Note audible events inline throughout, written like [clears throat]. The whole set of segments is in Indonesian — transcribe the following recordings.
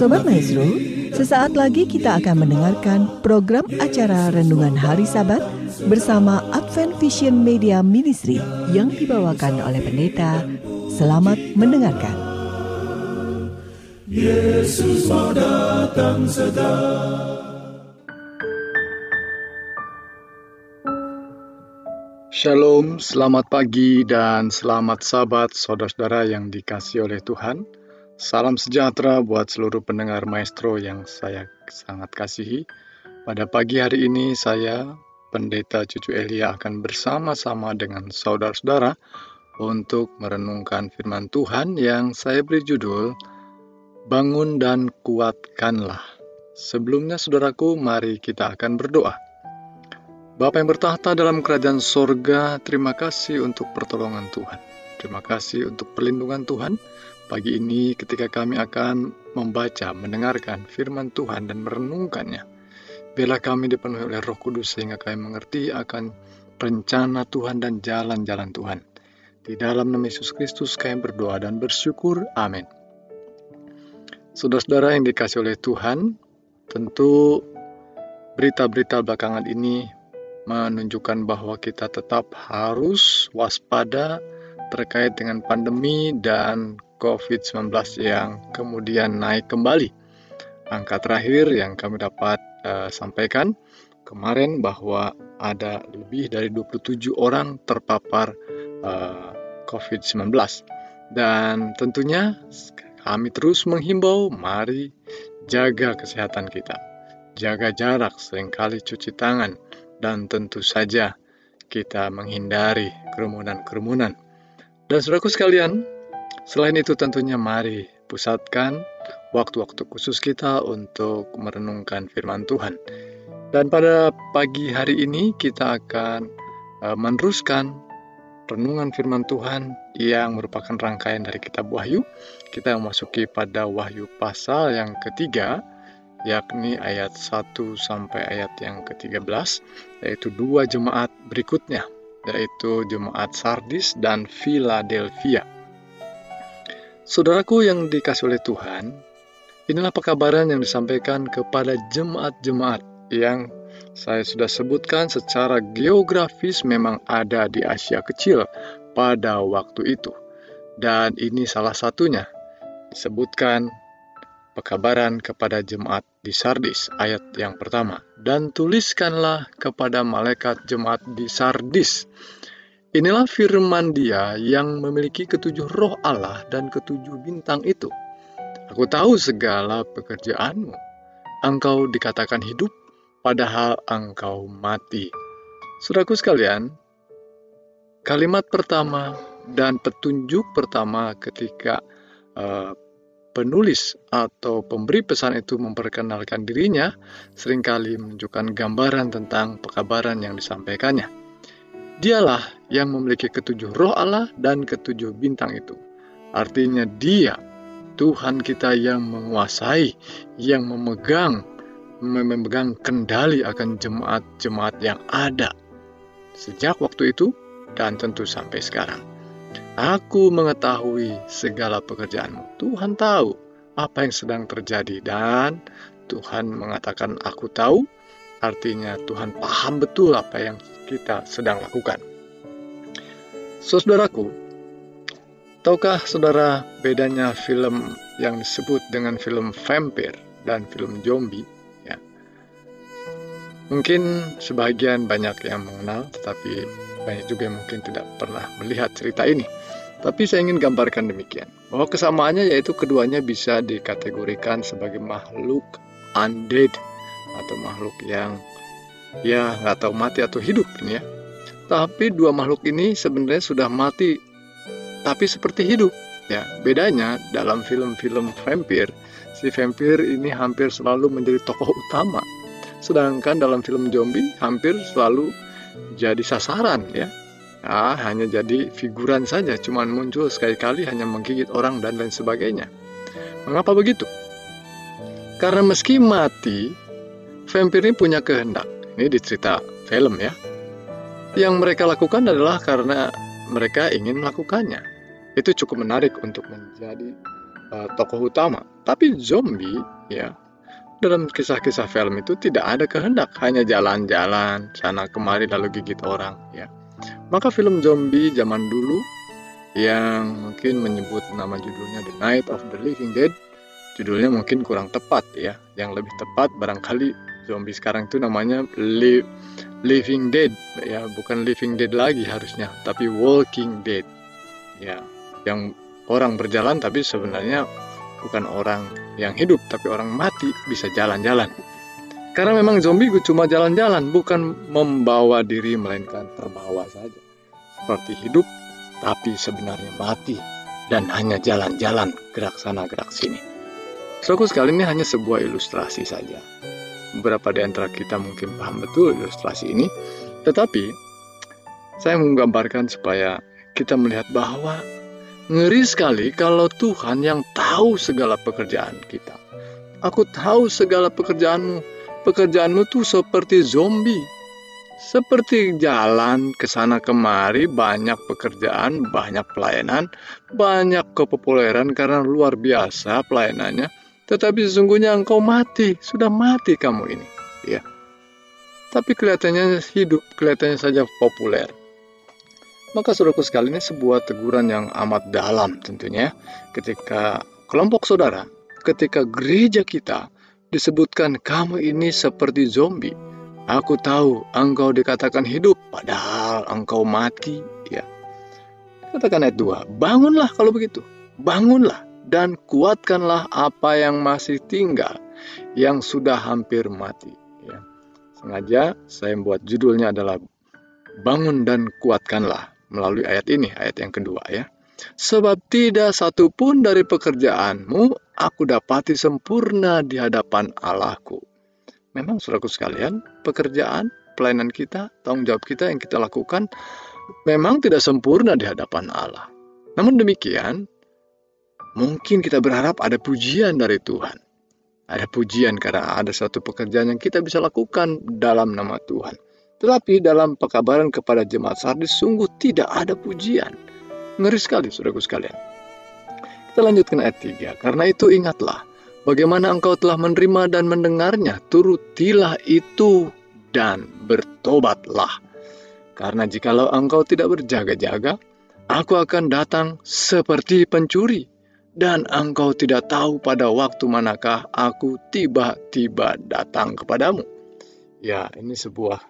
Sobat Maestro, sesaat lagi kita akan mendengarkan program acara Renungan Hari Sabat bersama Advent Vision Media Ministry yang dibawakan oleh pendeta. Selamat mendengarkan. Yesus mau datang segera. Shalom, selamat pagi dan selamat sabat saudara-saudara yang dikasih oleh Tuhan. Salam sejahtera buat seluruh pendengar maestro yang saya sangat kasihi. Pada pagi hari ini saya, Pendeta Cucu Elia akan bersama-sama dengan saudara-saudara untuk merenungkan firman Tuhan yang saya beri judul Bangun dan Kuatkanlah. Sebelumnya saudaraku, mari kita akan berdoa. Bapa yang bertahta dalam kerajaan sorga, terima kasih untuk pertolongan Tuhan. Terima kasih untuk perlindungan Tuhan. Pagi ini ketika kami akan membaca, mendengarkan firman Tuhan dan merenungkannya, biarlah kami dipenuhi oleh roh kudus sehingga kami mengerti akan rencana Tuhan dan jalan-jalan Tuhan. Di dalam nama Yesus Kristus kami berdoa dan bersyukur. Amin. Saudara-saudara yang dikasih oleh Tuhan, tentu berita-berita belakangan ini menunjukkan bahwa kita tetap harus waspada terkait dengan pandemi dan COVID-19 yang kemudian naik kembali. Angka terakhir yang kami dapat uh, sampaikan kemarin bahwa ada lebih dari 27 orang terpapar uh, eh, COVID-19. Dan tentunya kami terus menghimbau, mari jaga kesehatan kita. Jaga jarak, sering kali cuci tangan, dan tentu saja kita menghindari kerumunan-kerumunan. Dan saudaraku sekalian, Selain itu tentunya mari pusatkan waktu-waktu khusus kita untuk merenungkan firman Tuhan. Dan pada pagi hari ini kita akan uh, meneruskan renungan firman Tuhan yang merupakan rangkaian dari kitab Wahyu. Kita memasuki pada Wahyu pasal yang ketiga, yakni ayat 1 sampai ayat yang ke-13, yaitu dua jemaat berikutnya, yaitu jemaat Sardis dan Philadelphia. Saudaraku yang dikasih oleh Tuhan, inilah pekabaran yang disampaikan kepada jemaat-jemaat yang saya sudah sebutkan secara geografis memang ada di Asia Kecil pada waktu itu. Dan ini salah satunya disebutkan pekabaran kepada jemaat di Sardis ayat yang pertama. Dan tuliskanlah kepada malaikat jemaat di Sardis Inilah firman dia yang memiliki ketujuh roh Allah dan ketujuh bintang itu. Aku tahu segala pekerjaanmu. Engkau dikatakan hidup, padahal engkau mati. Saudaraku sekalian, kalimat pertama dan petunjuk pertama ketika uh, penulis atau pemberi pesan itu memperkenalkan dirinya sering kali menunjukkan gambaran tentang pekabaran yang disampaikannya. Dialah yang memiliki ketujuh roh Allah dan ketujuh bintang itu. Artinya dia, Tuhan kita yang menguasai, yang memegang, memegang kendali akan jemaat-jemaat yang ada. Sejak waktu itu dan tentu sampai sekarang. Aku mengetahui segala pekerjaanmu. Tuhan tahu apa yang sedang terjadi dan Tuhan mengatakan aku tahu Artinya Tuhan paham betul apa yang kita sedang lakukan. Saudaraku, tahukah saudara bedanya film yang disebut dengan film vampire dan film zombie? Ya. Mungkin sebagian banyak yang mengenal, tetapi banyak juga yang mungkin tidak pernah melihat cerita ini. Tapi saya ingin gambarkan demikian, bahwa kesamaannya yaitu keduanya bisa dikategorikan sebagai makhluk undead atau makhluk yang ya nggak tahu mati atau hidup ini ya. Tapi dua makhluk ini sebenarnya sudah mati, tapi seperti hidup. Ya, bedanya dalam film-film vampir, si vampir ini hampir selalu menjadi tokoh utama. Sedangkan dalam film zombie hampir selalu jadi sasaran ya. Nah, hanya jadi figuran saja, cuman muncul sekali-kali hanya menggigit orang dan lain sebagainya. Mengapa begitu? Karena meski mati, vampir ini punya kehendak. Ini di cerita film ya. Yang mereka lakukan adalah karena mereka ingin melakukannya. Itu cukup menarik untuk menjadi uh, tokoh utama. Tapi zombie, ya, dalam kisah-kisah film itu tidak ada kehendak, hanya jalan-jalan sana kemari lalu gigit orang, ya. Maka film zombie zaman dulu yang mungkin menyebut nama judulnya The Night of the Living Dead, judulnya mungkin kurang tepat ya. Yang lebih tepat barangkali zombie sekarang itu namanya Li Living Dead ya, bukan Living Dead lagi harusnya, tapi Walking Dead. Ya, yang orang berjalan tapi sebenarnya bukan orang yang hidup tapi orang mati bisa jalan-jalan. Karena memang zombie cuma jalan-jalan, bukan membawa diri melainkan terbawa saja. Seperti hidup tapi sebenarnya mati dan hanya jalan-jalan gerak sana gerak sini. Soku sekali ini hanya sebuah ilustrasi saja. Beberapa di antara kita mungkin paham betul ilustrasi ini, tetapi saya menggambarkan supaya kita melihat bahwa ngeri sekali kalau Tuhan yang tahu segala pekerjaan kita. Aku tahu segala pekerjaanmu. Pekerjaanmu tuh seperti zombie seperti jalan ke sana kemari, banyak pekerjaan, banyak pelayanan, banyak kepopuleran karena luar biasa pelayanannya. Tetapi sesungguhnya engkau mati, sudah mati kamu ini. Ya. Tapi kelihatannya hidup, kelihatannya saja populer. Maka saudaraku sekali ini sebuah teguran yang amat dalam tentunya ketika kelompok saudara, ketika gereja kita disebutkan kamu ini seperti zombie Aku tahu engkau dikatakan hidup, padahal engkau mati. Ya. Katakan ayat 2, bangunlah kalau begitu. Bangunlah dan kuatkanlah apa yang masih tinggal, yang sudah hampir mati. Ya. Sengaja saya membuat judulnya adalah Bangun dan kuatkanlah melalui ayat ini, ayat yang kedua ya. Sebab tidak satu pun dari pekerjaanmu aku dapati sempurna di hadapan Allahku. Memang saudaraku sekalian, pekerjaan, pelayanan kita, tanggung jawab kita yang kita lakukan memang tidak sempurna di hadapan Allah. Namun demikian, mungkin kita berharap ada pujian dari Tuhan. Ada pujian karena ada suatu pekerjaan yang kita bisa lakukan dalam nama Tuhan. Tetapi dalam pekabaran kepada jemaat Sardis sungguh tidak ada pujian. Ngeri sekali saudaraku sekalian. Kita lanjutkan ayat 3. Karena itu ingatlah, Bagaimana engkau telah menerima dan mendengarnya, turutilah itu dan bertobatlah. Karena jikalau engkau tidak berjaga-jaga, aku akan datang seperti pencuri, dan engkau tidak tahu pada waktu manakah aku tiba-tiba datang kepadamu. Ya, ini sebuah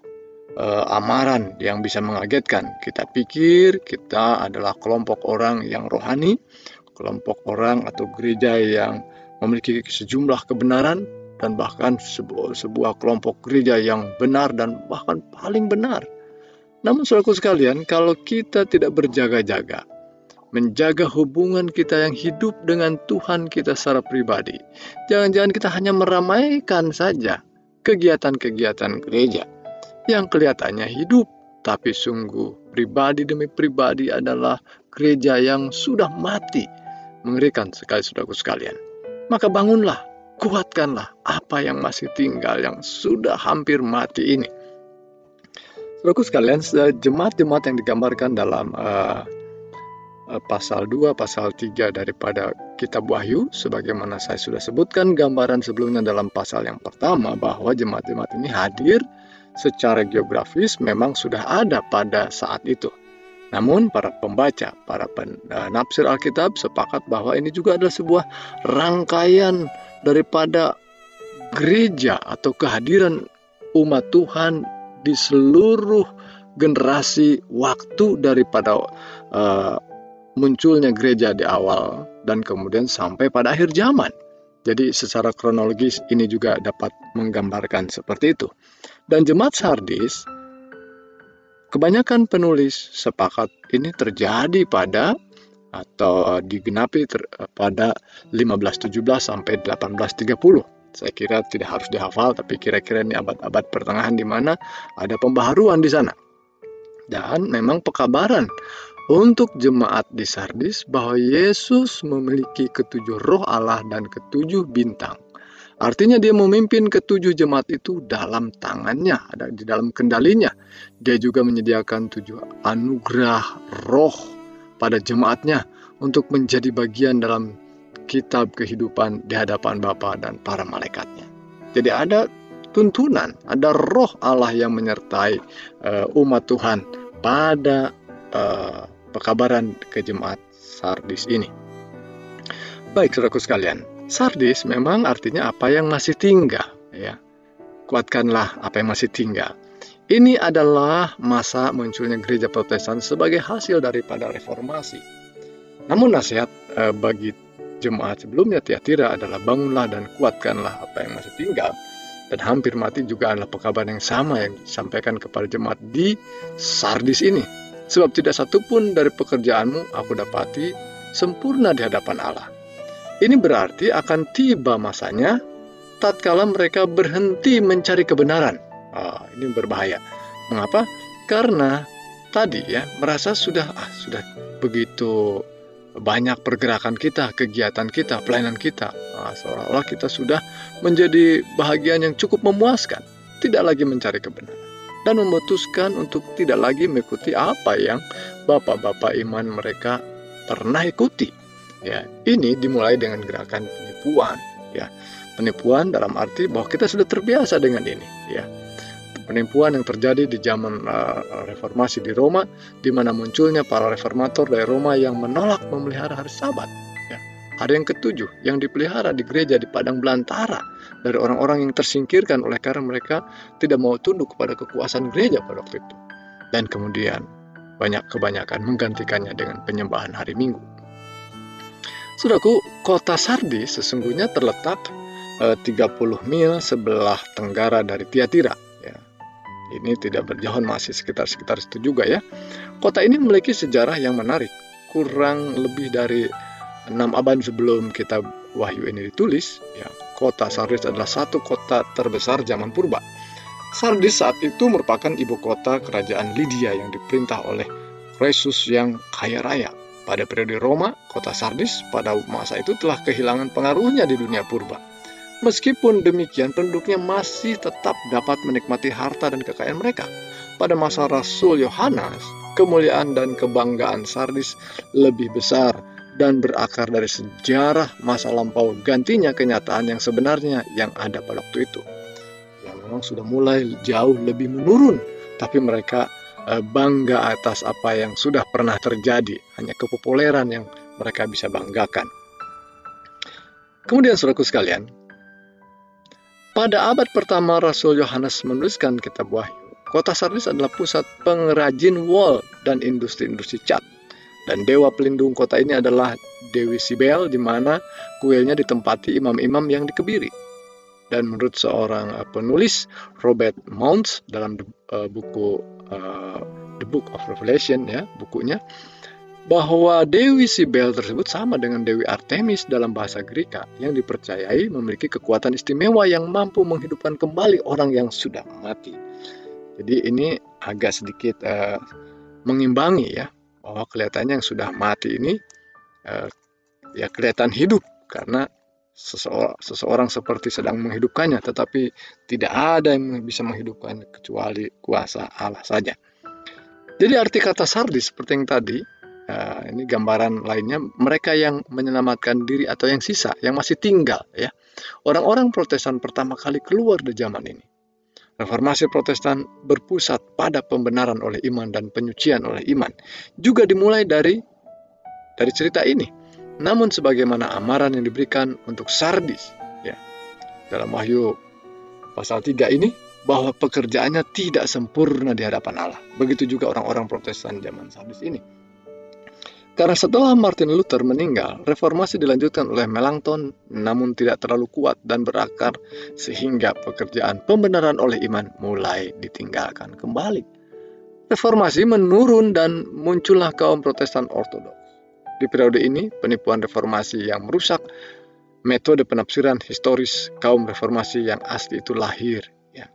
uh, amaran yang bisa mengagetkan. Kita pikir kita adalah kelompok orang yang rohani, kelompok orang atau gereja yang memiliki sejumlah kebenaran dan bahkan sebuah, sebuah kelompok gereja yang benar dan bahkan paling benar. Namun saudaraku sekalian, kalau kita tidak berjaga-jaga, menjaga hubungan kita yang hidup dengan Tuhan kita secara pribadi, jangan-jangan kita hanya meramaikan saja kegiatan-kegiatan gereja yang kelihatannya hidup, tapi sungguh pribadi demi pribadi adalah gereja yang sudah mati. Mengerikan sekali saudaraku sekalian maka bangunlah, kuatkanlah apa yang masih tinggal yang sudah hampir mati ini. Saudaraku sekalian, jemaat-jemaat yang digambarkan dalam uh, pasal 2, pasal 3 daripada kitab Wahyu, sebagaimana saya sudah sebutkan gambaran sebelumnya dalam pasal yang pertama bahwa jemaat-jemaat ini hadir secara geografis memang sudah ada pada saat itu. Namun para pembaca, para penafsir eh, Alkitab sepakat bahwa ini juga adalah sebuah rangkaian daripada gereja atau kehadiran umat Tuhan di seluruh generasi waktu daripada uh, munculnya gereja di awal dan kemudian sampai pada akhir zaman. Jadi secara kronologis ini juga dapat menggambarkan seperti itu. Dan jemaat Sardis Kebanyakan penulis sepakat ini terjadi pada atau digenapi ter, pada 1517 sampai 1830. Saya kira tidak harus dihafal, tapi kira-kira ini abad-abad pertengahan di mana ada pembaharuan di sana. Dan memang pekabaran untuk jemaat di Sardis bahwa Yesus memiliki ketujuh roh Allah dan ketujuh bintang. Artinya dia memimpin ketujuh jemaat itu dalam tangannya, ada di dalam kendalinya. Dia juga menyediakan tujuh anugerah roh pada jemaatnya untuk menjadi bagian dalam kitab kehidupan di hadapan Bapa dan para malaikatnya. Jadi ada tuntunan, ada roh Allah yang menyertai uh, umat Tuhan pada uh, pekabaran ke jemaat Sardis ini. Baik, saudaraku sekalian, Sardis memang artinya apa yang masih tinggal, ya. Kuatkanlah apa yang masih tinggal. Ini adalah masa munculnya gereja Protestan sebagai hasil daripada reformasi. Namun nasihat eh, bagi jemaat sebelumnya Tiatira adalah bangunlah dan kuatkanlah apa yang masih tinggal. Dan hampir mati juga adalah pekabaran yang sama yang disampaikan kepada jemaat di Sardis ini. Sebab tidak satupun dari pekerjaanmu aku dapati sempurna di hadapan Allah. Ini berarti akan tiba masanya tatkala mereka berhenti mencari kebenaran Oh, ini berbahaya. Mengapa? Karena tadi ya merasa sudah ah, sudah begitu banyak pergerakan kita, kegiatan kita, pelayanan kita. Nah, seolah-olah kita sudah menjadi bahagian yang cukup memuaskan, tidak lagi mencari kebenaran dan memutuskan untuk tidak lagi mengikuti apa yang bapak-bapak iman mereka pernah ikuti. Ya, ini dimulai dengan gerakan penipuan, ya. Penipuan dalam arti bahwa kita sudah terbiasa dengan ini, ya penipuan yang terjadi di zaman uh, reformasi di Roma, di mana munculnya para reformator dari Roma yang menolak memelihara hari Sabat. Ya. Hari yang ketujuh yang dipelihara di gereja di padang belantara dari orang-orang yang tersingkirkan oleh karena mereka tidak mau tunduk kepada kekuasaan gereja pada waktu itu. Dan kemudian banyak kebanyakan menggantikannya dengan penyembahan hari Minggu. Saudaraku, kota Sardis sesungguhnya terletak eh, 30 mil sebelah tenggara dari Tiatira ini tidak berjauhan masih sekitar-sekitar itu juga ya. Kota ini memiliki sejarah yang menarik. Kurang lebih dari enam abad sebelum kitab Wahyu ini ditulis, ya, kota Sardis adalah satu kota terbesar zaman purba. Sardis saat itu merupakan ibu kota kerajaan Lydia yang diperintah oleh Croesus yang kaya raya. Pada periode Roma, kota Sardis pada masa itu telah kehilangan pengaruhnya di dunia purba. Meskipun demikian, penduduknya masih tetap dapat menikmati harta dan kekayaan mereka. Pada masa Rasul Yohanes, kemuliaan dan kebanggaan Sardis lebih besar dan berakar dari sejarah masa lampau gantinya kenyataan yang sebenarnya yang ada pada waktu itu. Yang memang sudah mulai jauh lebih menurun, tapi mereka eh, bangga atas apa yang sudah pernah terjadi, hanya kepopuleran yang mereka bisa banggakan. Kemudian saudaraku sekalian, pada abad pertama Rasul Yohanes menuliskan kitab Wahyu, kota Sardis adalah pusat pengrajin wol dan industri-industri cat. Dan dewa pelindung kota ini adalah Dewi Sibel di mana kuilnya ditempati imam-imam yang dikebiri. Dan menurut seorang uh, penulis Robert Mounts dalam uh, buku uh, The Book of Revelation ya, bukunya bahwa Dewi Sibel tersebut sama dengan Dewi Artemis dalam bahasa Greka yang dipercayai memiliki kekuatan istimewa yang mampu menghidupkan kembali orang yang sudah mati. Jadi ini agak sedikit uh, mengimbangi ya bahwa kelihatannya yang sudah mati ini uh, ya kelihatan hidup karena seseorang, seseorang seperti sedang menghidupkannya tetapi tidak ada yang bisa menghidupkan kecuali kuasa Allah saja. Jadi arti kata sardis seperti yang tadi Nah, ini gambaran lainnya mereka yang menyelamatkan diri atau yang sisa yang masih tinggal ya. Orang-orang Protestan pertama kali keluar di zaman ini. Reformasi Protestan berpusat pada pembenaran oleh iman dan penyucian oleh iman. Juga dimulai dari dari cerita ini. Namun sebagaimana amaran yang diberikan untuk Sardis ya. Dalam Wahyu pasal 3 ini bahwa pekerjaannya tidak sempurna di hadapan Allah. Begitu juga orang-orang Protestan zaman Sardis ini. Karena setelah Martin Luther meninggal, reformasi dilanjutkan oleh Melanchthon namun tidak terlalu kuat dan berakar sehingga pekerjaan pembenaran oleh iman mulai ditinggalkan kembali. Reformasi menurun dan muncullah kaum Protestan Ortodoks. Di periode ini, penipuan reformasi yang merusak metode penafsiran historis kaum reformasi yang asli itu lahir. Ya.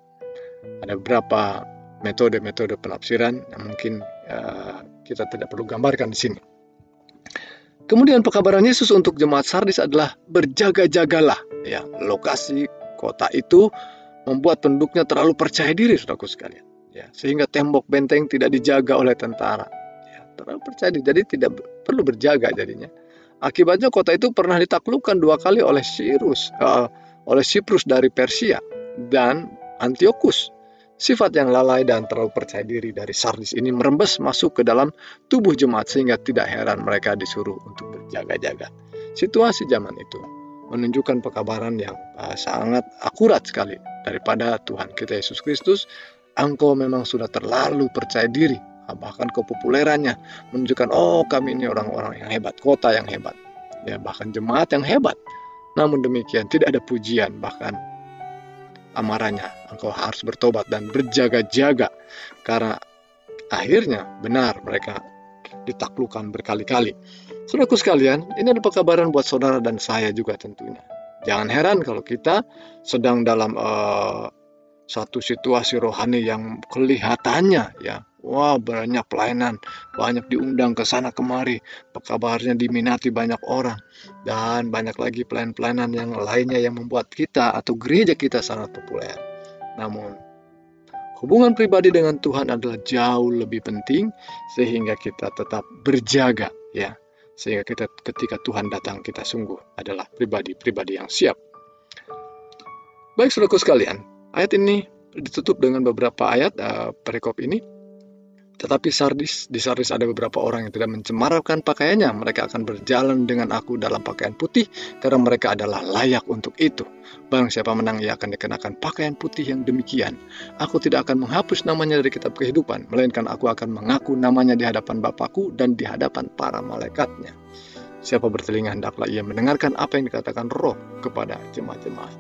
Ada beberapa metode-metode penafsiran yang mungkin ya, kita tidak perlu gambarkan di sini. Kemudian pekabaran Yesus untuk jemaat Sardis adalah berjaga-jagalah. Ya, lokasi kota itu membuat penduduknya terlalu percaya diri, saudaraku sekalian. Ya, sehingga tembok benteng tidak dijaga oleh tentara. Ya, terlalu percaya diri, jadi tidak perlu berjaga jadinya. Akibatnya kota itu pernah ditaklukkan dua kali oleh Cyrus, uh, oleh Siprus dari Persia dan Antiochus. Sifat yang lalai dan terlalu percaya diri dari Sardis ini merembes masuk ke dalam tubuh jemaat sehingga tidak heran mereka disuruh untuk berjaga-jaga. Situasi zaman itu menunjukkan pekabaran yang uh, sangat akurat sekali daripada Tuhan kita Yesus Kristus. Engkau memang sudah terlalu percaya diri, bahkan kepopulerannya menunjukkan oh kami ini orang-orang yang hebat, kota yang hebat, ya bahkan jemaat yang hebat. Namun demikian tidak ada pujian bahkan amarahnya. Engkau harus bertobat dan berjaga-jaga karena akhirnya benar mereka ditaklukkan berkali-kali. Saudaraku sekalian, ini adalah pekabaran buat saudara dan saya juga tentunya. Jangan heran kalau kita sedang dalam uh, satu situasi rohani yang kelihatannya ya Wah, banyak pelayanan, banyak diundang ke sana kemari, kabarnya diminati banyak orang, dan banyak lagi pelayanan-pelayanan yang lainnya yang membuat kita atau gereja kita sangat populer. Namun, hubungan pribadi dengan Tuhan adalah jauh lebih penting sehingga kita tetap berjaga ya. Sehingga kita ketika Tuhan datang kita sungguh adalah pribadi-pribadi yang siap. Baik saudaraku sekalian, ayat ini ditutup dengan beberapa ayat uh, perikop ini tetapi Sardis, di Sardis ada beberapa orang yang tidak mencemarkan pakaiannya. Mereka akan berjalan dengan aku dalam pakaian putih karena mereka adalah layak untuk itu. Barang siapa menang, ia akan dikenakan pakaian putih yang demikian. Aku tidak akan menghapus namanya dari kitab kehidupan, melainkan aku akan mengaku namanya di hadapan Bapakku dan di hadapan para malaikatnya. Siapa bertelinga hendaklah ia mendengarkan apa yang dikatakan roh kepada jemaat-jemaat.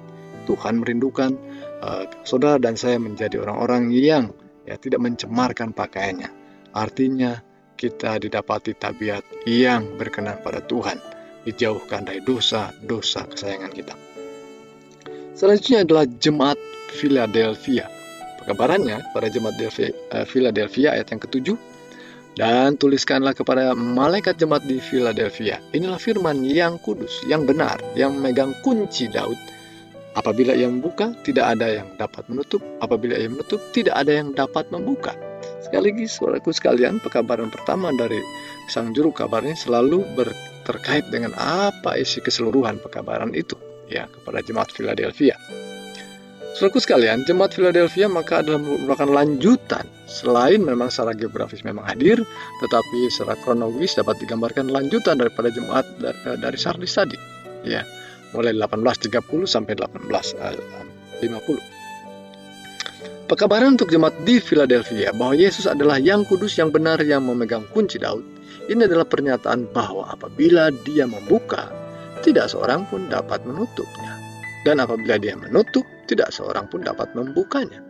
Tuhan merindukan uh, saudara dan saya menjadi orang-orang yang ya tidak mencemarkan pakaiannya. Artinya kita didapati tabiat yang berkenan pada Tuhan, dijauhkan dari dosa-dosa kesayangan kita. Selanjutnya adalah jemaat Philadelphia. Pekabarannya pada jemaat eh, Philadelphia ayat yang ketujuh dan tuliskanlah kepada malaikat jemaat di Philadelphia. Inilah firman yang kudus, yang benar, yang memegang kunci Daud Apabila ia membuka, tidak ada yang dapat menutup. Apabila ia menutup, tidak ada yang dapat membuka. Sekali lagi, saudaraku sekalian, pekabaran pertama dari sang juru kabarnya selalu terkait dengan apa isi keseluruhan pekabaran itu ya kepada jemaat Philadelphia. Saudaraku sekalian, jemaat Philadelphia maka adalah merupakan lanjutan selain memang secara geografis memang hadir, tetapi secara kronologis dapat digambarkan lanjutan daripada jemaat dari Sardis tadi. Ya, mulai 1830 sampai 1850. Pekabaran untuk jemaat di Philadelphia bahwa Yesus adalah yang kudus yang benar yang memegang kunci Daud. Ini adalah pernyataan bahwa apabila dia membuka, tidak seorang pun dapat menutupnya. Dan apabila dia menutup, tidak seorang pun dapat membukanya.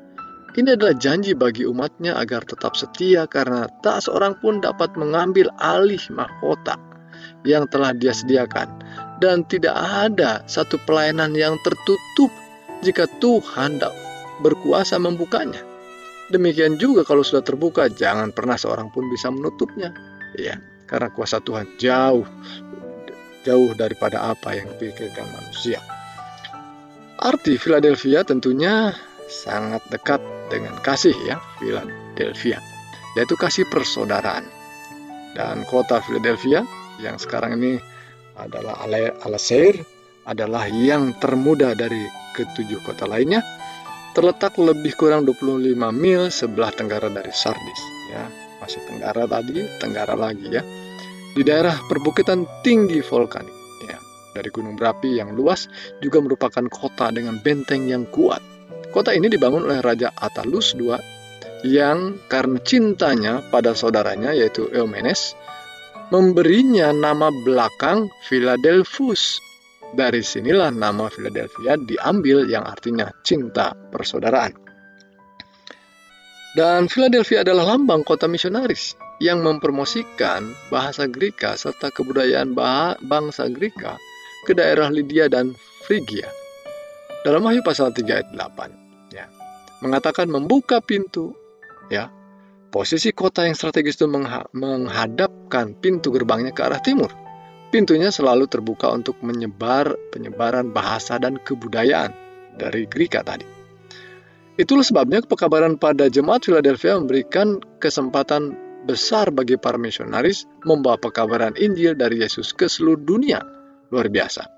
Ini adalah janji bagi umatnya agar tetap setia karena tak seorang pun dapat mengambil alih mahkota yang telah dia sediakan dan tidak ada satu pelayanan yang tertutup jika Tuhan berkuasa membukanya. Demikian juga kalau sudah terbuka, jangan pernah seorang pun bisa menutupnya. Ya, karena kuasa Tuhan jauh jauh daripada apa yang dipikirkan manusia. Arti Philadelphia tentunya sangat dekat dengan kasih ya, Philadelphia, yaitu kasih persaudaraan. Dan kota Philadelphia yang sekarang ini adalah Al-Sair adalah yang termuda dari ketujuh kota lainnya terletak lebih kurang 25 mil sebelah tenggara dari Sardis ya. Masih tenggara tadi tenggara lagi ya. Di daerah perbukitan tinggi vulkanik ya. Dari gunung berapi yang luas juga merupakan kota dengan benteng yang kuat. Kota ini dibangun oleh Raja Atalus II yang karena cintanya pada saudaranya yaitu Eumenes memberinya nama belakang Philadelphus. Dari sinilah nama Philadelphia diambil yang artinya cinta persaudaraan. Dan Philadelphia adalah lambang kota misionaris yang mempromosikan bahasa Greka serta kebudayaan bangsa Greka ke daerah Lydia dan Frigia. Dalam Wahyu pasal 3 ayat 8 ya, mengatakan membuka pintu ya Posisi kota yang strategis itu menghadapkan pintu gerbangnya ke arah timur. Pintunya selalu terbuka untuk menyebar penyebaran bahasa dan kebudayaan dari Greka tadi. Itulah sebabnya pekabaran pada jemaat Philadelphia memberikan kesempatan besar bagi para misionaris membawa pekabaran Injil dari Yesus ke seluruh dunia. Luar biasa.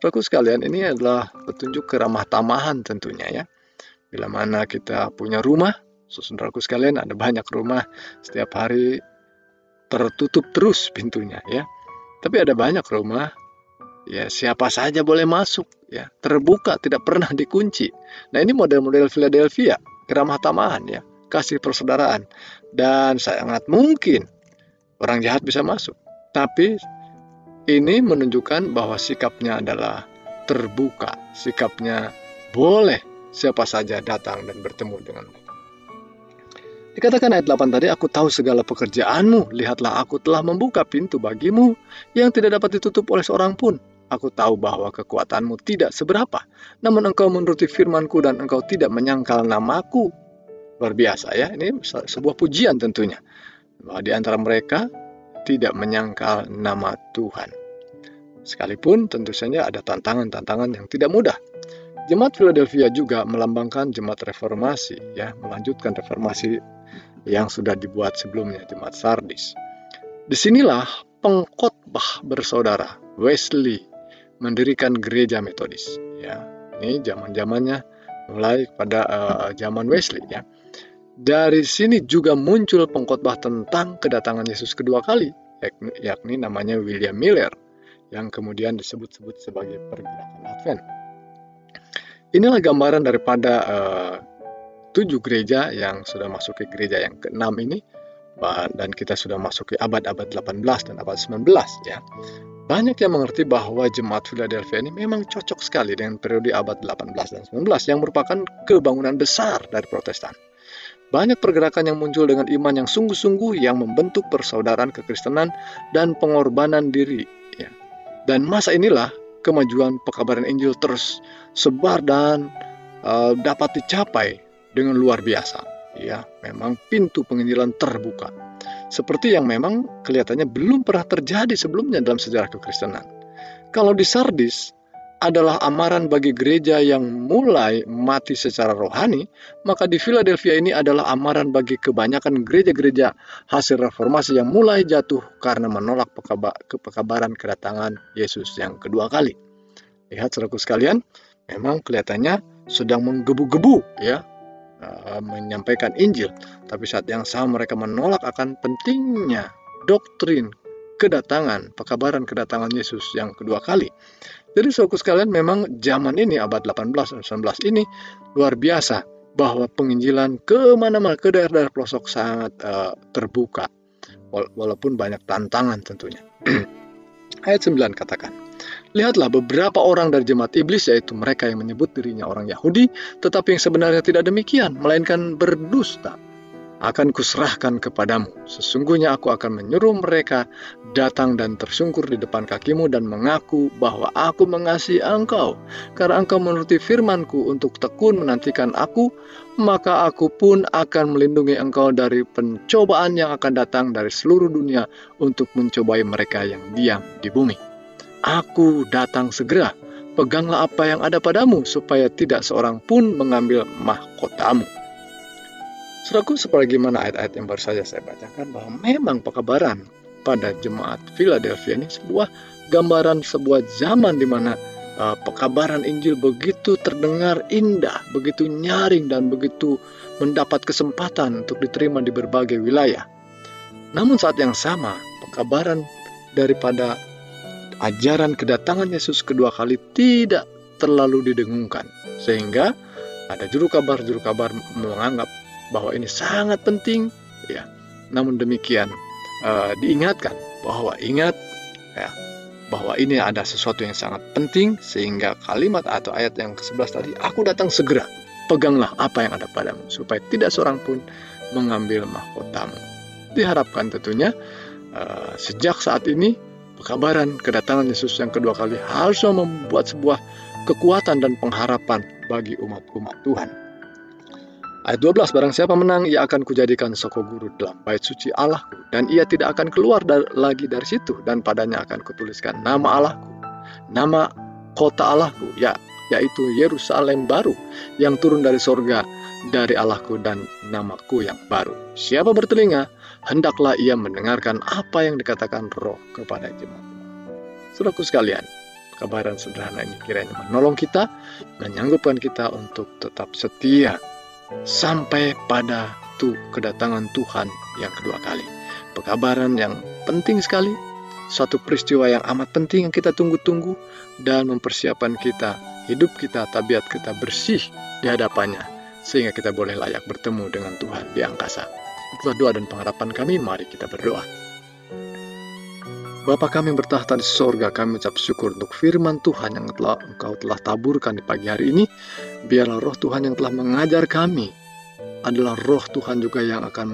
Saudaraku sekalian, ini adalah petunjuk keramah tamahan tentunya ya. Bila mana kita punya rumah, saudaraku sekalian ada banyak rumah. Setiap hari tertutup terus pintunya ya. Tapi ada banyak rumah. Ya siapa saja boleh masuk ya, terbuka tidak pernah dikunci. Nah, ini model-model Philadelphia, keramah tamahan ya, kasih persaudaraan. Dan sangat mungkin orang jahat bisa masuk. Tapi ini menunjukkan bahwa sikapnya adalah terbuka, sikapnya boleh siapa saja datang dan bertemu dengan Dikatakan ayat 8 tadi, aku tahu segala pekerjaanmu, lihatlah aku telah membuka pintu bagimu yang tidak dapat ditutup oleh seorang pun. Aku tahu bahwa kekuatanmu tidak seberapa, namun engkau menuruti firmanku dan engkau tidak menyangkal namaku. Luar biasa ya, ini sebuah pujian tentunya. Bahwa di antara mereka tidak menyangkal nama Tuhan. Sekalipun tentu saja ada tantangan-tantangan yang tidak mudah. Jemaat Philadelphia juga melambangkan jemaat reformasi, ya, melanjutkan reformasi yang sudah dibuat sebelumnya jemaat Sardis. Di sinilah pengkhotbah bersaudara Wesley mendirikan gereja metodis. Ya, ini zaman zamannya mulai pada uh, zaman Wesley ya. Dari sini juga muncul pengkhotbah tentang kedatangan Yesus kedua kali, yakni, yakni namanya William Miller, yang kemudian disebut-sebut sebagai pergerakan Advent. Inilah gambaran daripada uh, tujuh gereja yang sudah masuk ke gereja yang keenam ini dan kita sudah masuk ke abad-abad 18 dan abad 19 ya. Banyak yang mengerti bahwa jemaat Philadelphia ini memang cocok sekali dengan periode abad 18 dan 19 yang merupakan kebangunan besar dari Protestan. Banyak pergerakan yang muncul dengan iman yang sungguh-sungguh yang membentuk persaudaraan kekristenan dan pengorbanan diri. Ya. Dan masa inilah kemajuan pekabaran Injil terus sebar dan uh, dapat dicapai dengan luar biasa. Ya, memang pintu penginjilan terbuka. Seperti yang memang kelihatannya belum pernah terjadi sebelumnya dalam sejarah kekristenan. Kalau di Sardis adalah amaran bagi gereja yang mulai mati secara rohani, maka di Philadelphia ini adalah amaran bagi kebanyakan gereja-gereja hasil reformasi yang mulai jatuh karena menolak pekabaran kedatangan Yesus yang kedua kali. Lihat saudaraku sekalian, memang kelihatannya sedang menggebu-gebu ya uh, menyampaikan Injil, tapi saat yang sama mereka menolak akan pentingnya doktrin kedatangan, pekabaran kedatangan Yesus yang kedua kali. Jadi saudaraku sekalian memang zaman ini abad 18 dan 19 ini luar biasa bahwa penginjilan ke mana-mana ke daerah-daerah pelosok sangat uh, terbuka walaupun banyak tantangan tentunya. [clears throat] Ayat 9 katakan, Lihatlah beberapa orang dari jemaat iblis yaitu mereka yang menyebut dirinya orang Yahudi tetapi yang sebenarnya tidak demikian melainkan berdusta akan kuserahkan kepadamu. Sesungguhnya aku akan menyuruh mereka datang dan tersungkur di depan kakimu dan mengaku bahwa aku mengasihi engkau. Karena engkau menuruti firmanku untuk tekun menantikan aku, maka aku pun akan melindungi engkau dari pencobaan yang akan datang dari seluruh dunia untuk mencobai mereka yang diam di bumi. Aku datang segera. Peganglah apa yang ada padamu, supaya tidak seorang pun mengambil mahkotamu. Seraku sebagaimana ayat-ayat yang baru saja saya bacakan bahwa memang pekabaran pada jemaat Philadelphia ini sebuah gambaran sebuah zaman di mana uh, pekabaran Injil begitu terdengar indah, begitu nyaring dan begitu mendapat kesempatan untuk diterima di berbagai wilayah. Namun saat yang sama, pekabaran daripada ajaran kedatangan Yesus kedua kali tidak terlalu didengungkan. Sehingga ada juru kabar-juru kabar menganggap bahwa ini sangat penting ya. Namun demikian uh, diingatkan bahwa ingat ya bahwa ini ada sesuatu yang sangat penting sehingga kalimat atau ayat yang ke-11 tadi aku datang segera peganglah apa yang ada padamu supaya tidak seorang pun mengambil mahkotamu diharapkan tentunya uh, sejak saat ini Pekabaran kedatangan Yesus yang kedua kali harusnya membuat sebuah kekuatan dan pengharapan bagi umat-umat Tuhan. Ayat 12, barang siapa menang, ia akan kujadikan soko guru dalam bait suci Allahku, dan ia tidak akan keluar da lagi dari situ, dan padanya akan kutuliskan nama Allahku, nama kota Allahku, ya, yaitu Yerusalem baru, yang turun dari sorga, dari Allahku dan namaku yang baru. Siapa bertelinga, hendaklah ia mendengarkan apa yang dikatakan roh kepada jemaat. Saudaraku sekalian, kabaran sederhana ini kiranya menolong kita, menyanggupkan kita untuk tetap setia sampai pada tu kedatangan Tuhan yang kedua kali. Pekabaran yang penting sekali, satu peristiwa yang amat penting yang kita tunggu-tunggu dan mempersiapkan kita, hidup kita, tabiat kita bersih di hadapannya sehingga kita boleh layak bertemu dengan Tuhan di angkasa. Itulah doa dan pengharapan kami, mari kita berdoa. Bapa kami yang bertahta di sorga, kami ucap syukur untuk firman Tuhan yang telah Engkau telah taburkan di pagi hari ini. Biarlah roh Tuhan yang telah mengajar kami adalah roh Tuhan juga yang akan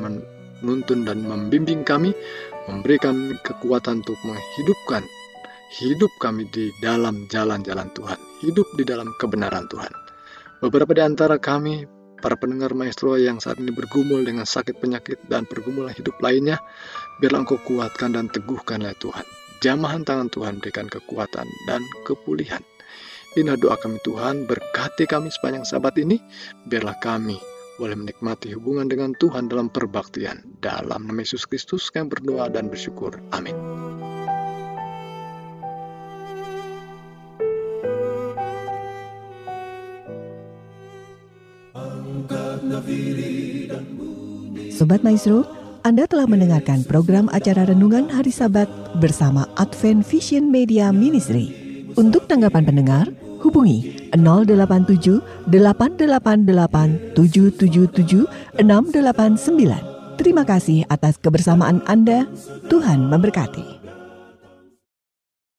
menuntun dan membimbing kami, memberikan kekuatan untuk menghidupkan hidup kami di dalam jalan-jalan Tuhan, hidup di dalam kebenaran Tuhan. Beberapa di antara kami para pendengar maestro yang saat ini bergumul dengan sakit penyakit dan pergumulan hidup lainnya, biarlah engkau kuatkan dan teguhkanlah Tuhan. Jamahan tangan Tuhan berikan kekuatan dan kepulihan. Inilah doa kami Tuhan, berkati kami sepanjang sabat ini, biarlah kami boleh menikmati hubungan dengan Tuhan dalam perbaktian. Dalam nama Yesus Kristus kami berdoa dan bersyukur. Amin. Sobat Maestro, Anda telah mendengarkan program acara Renungan Hari Sabat bersama Advent Vision Media Ministry. Untuk tanggapan pendengar, hubungi 087 888 777 689. Terima kasih atas kebersamaan Anda. Tuhan memberkati.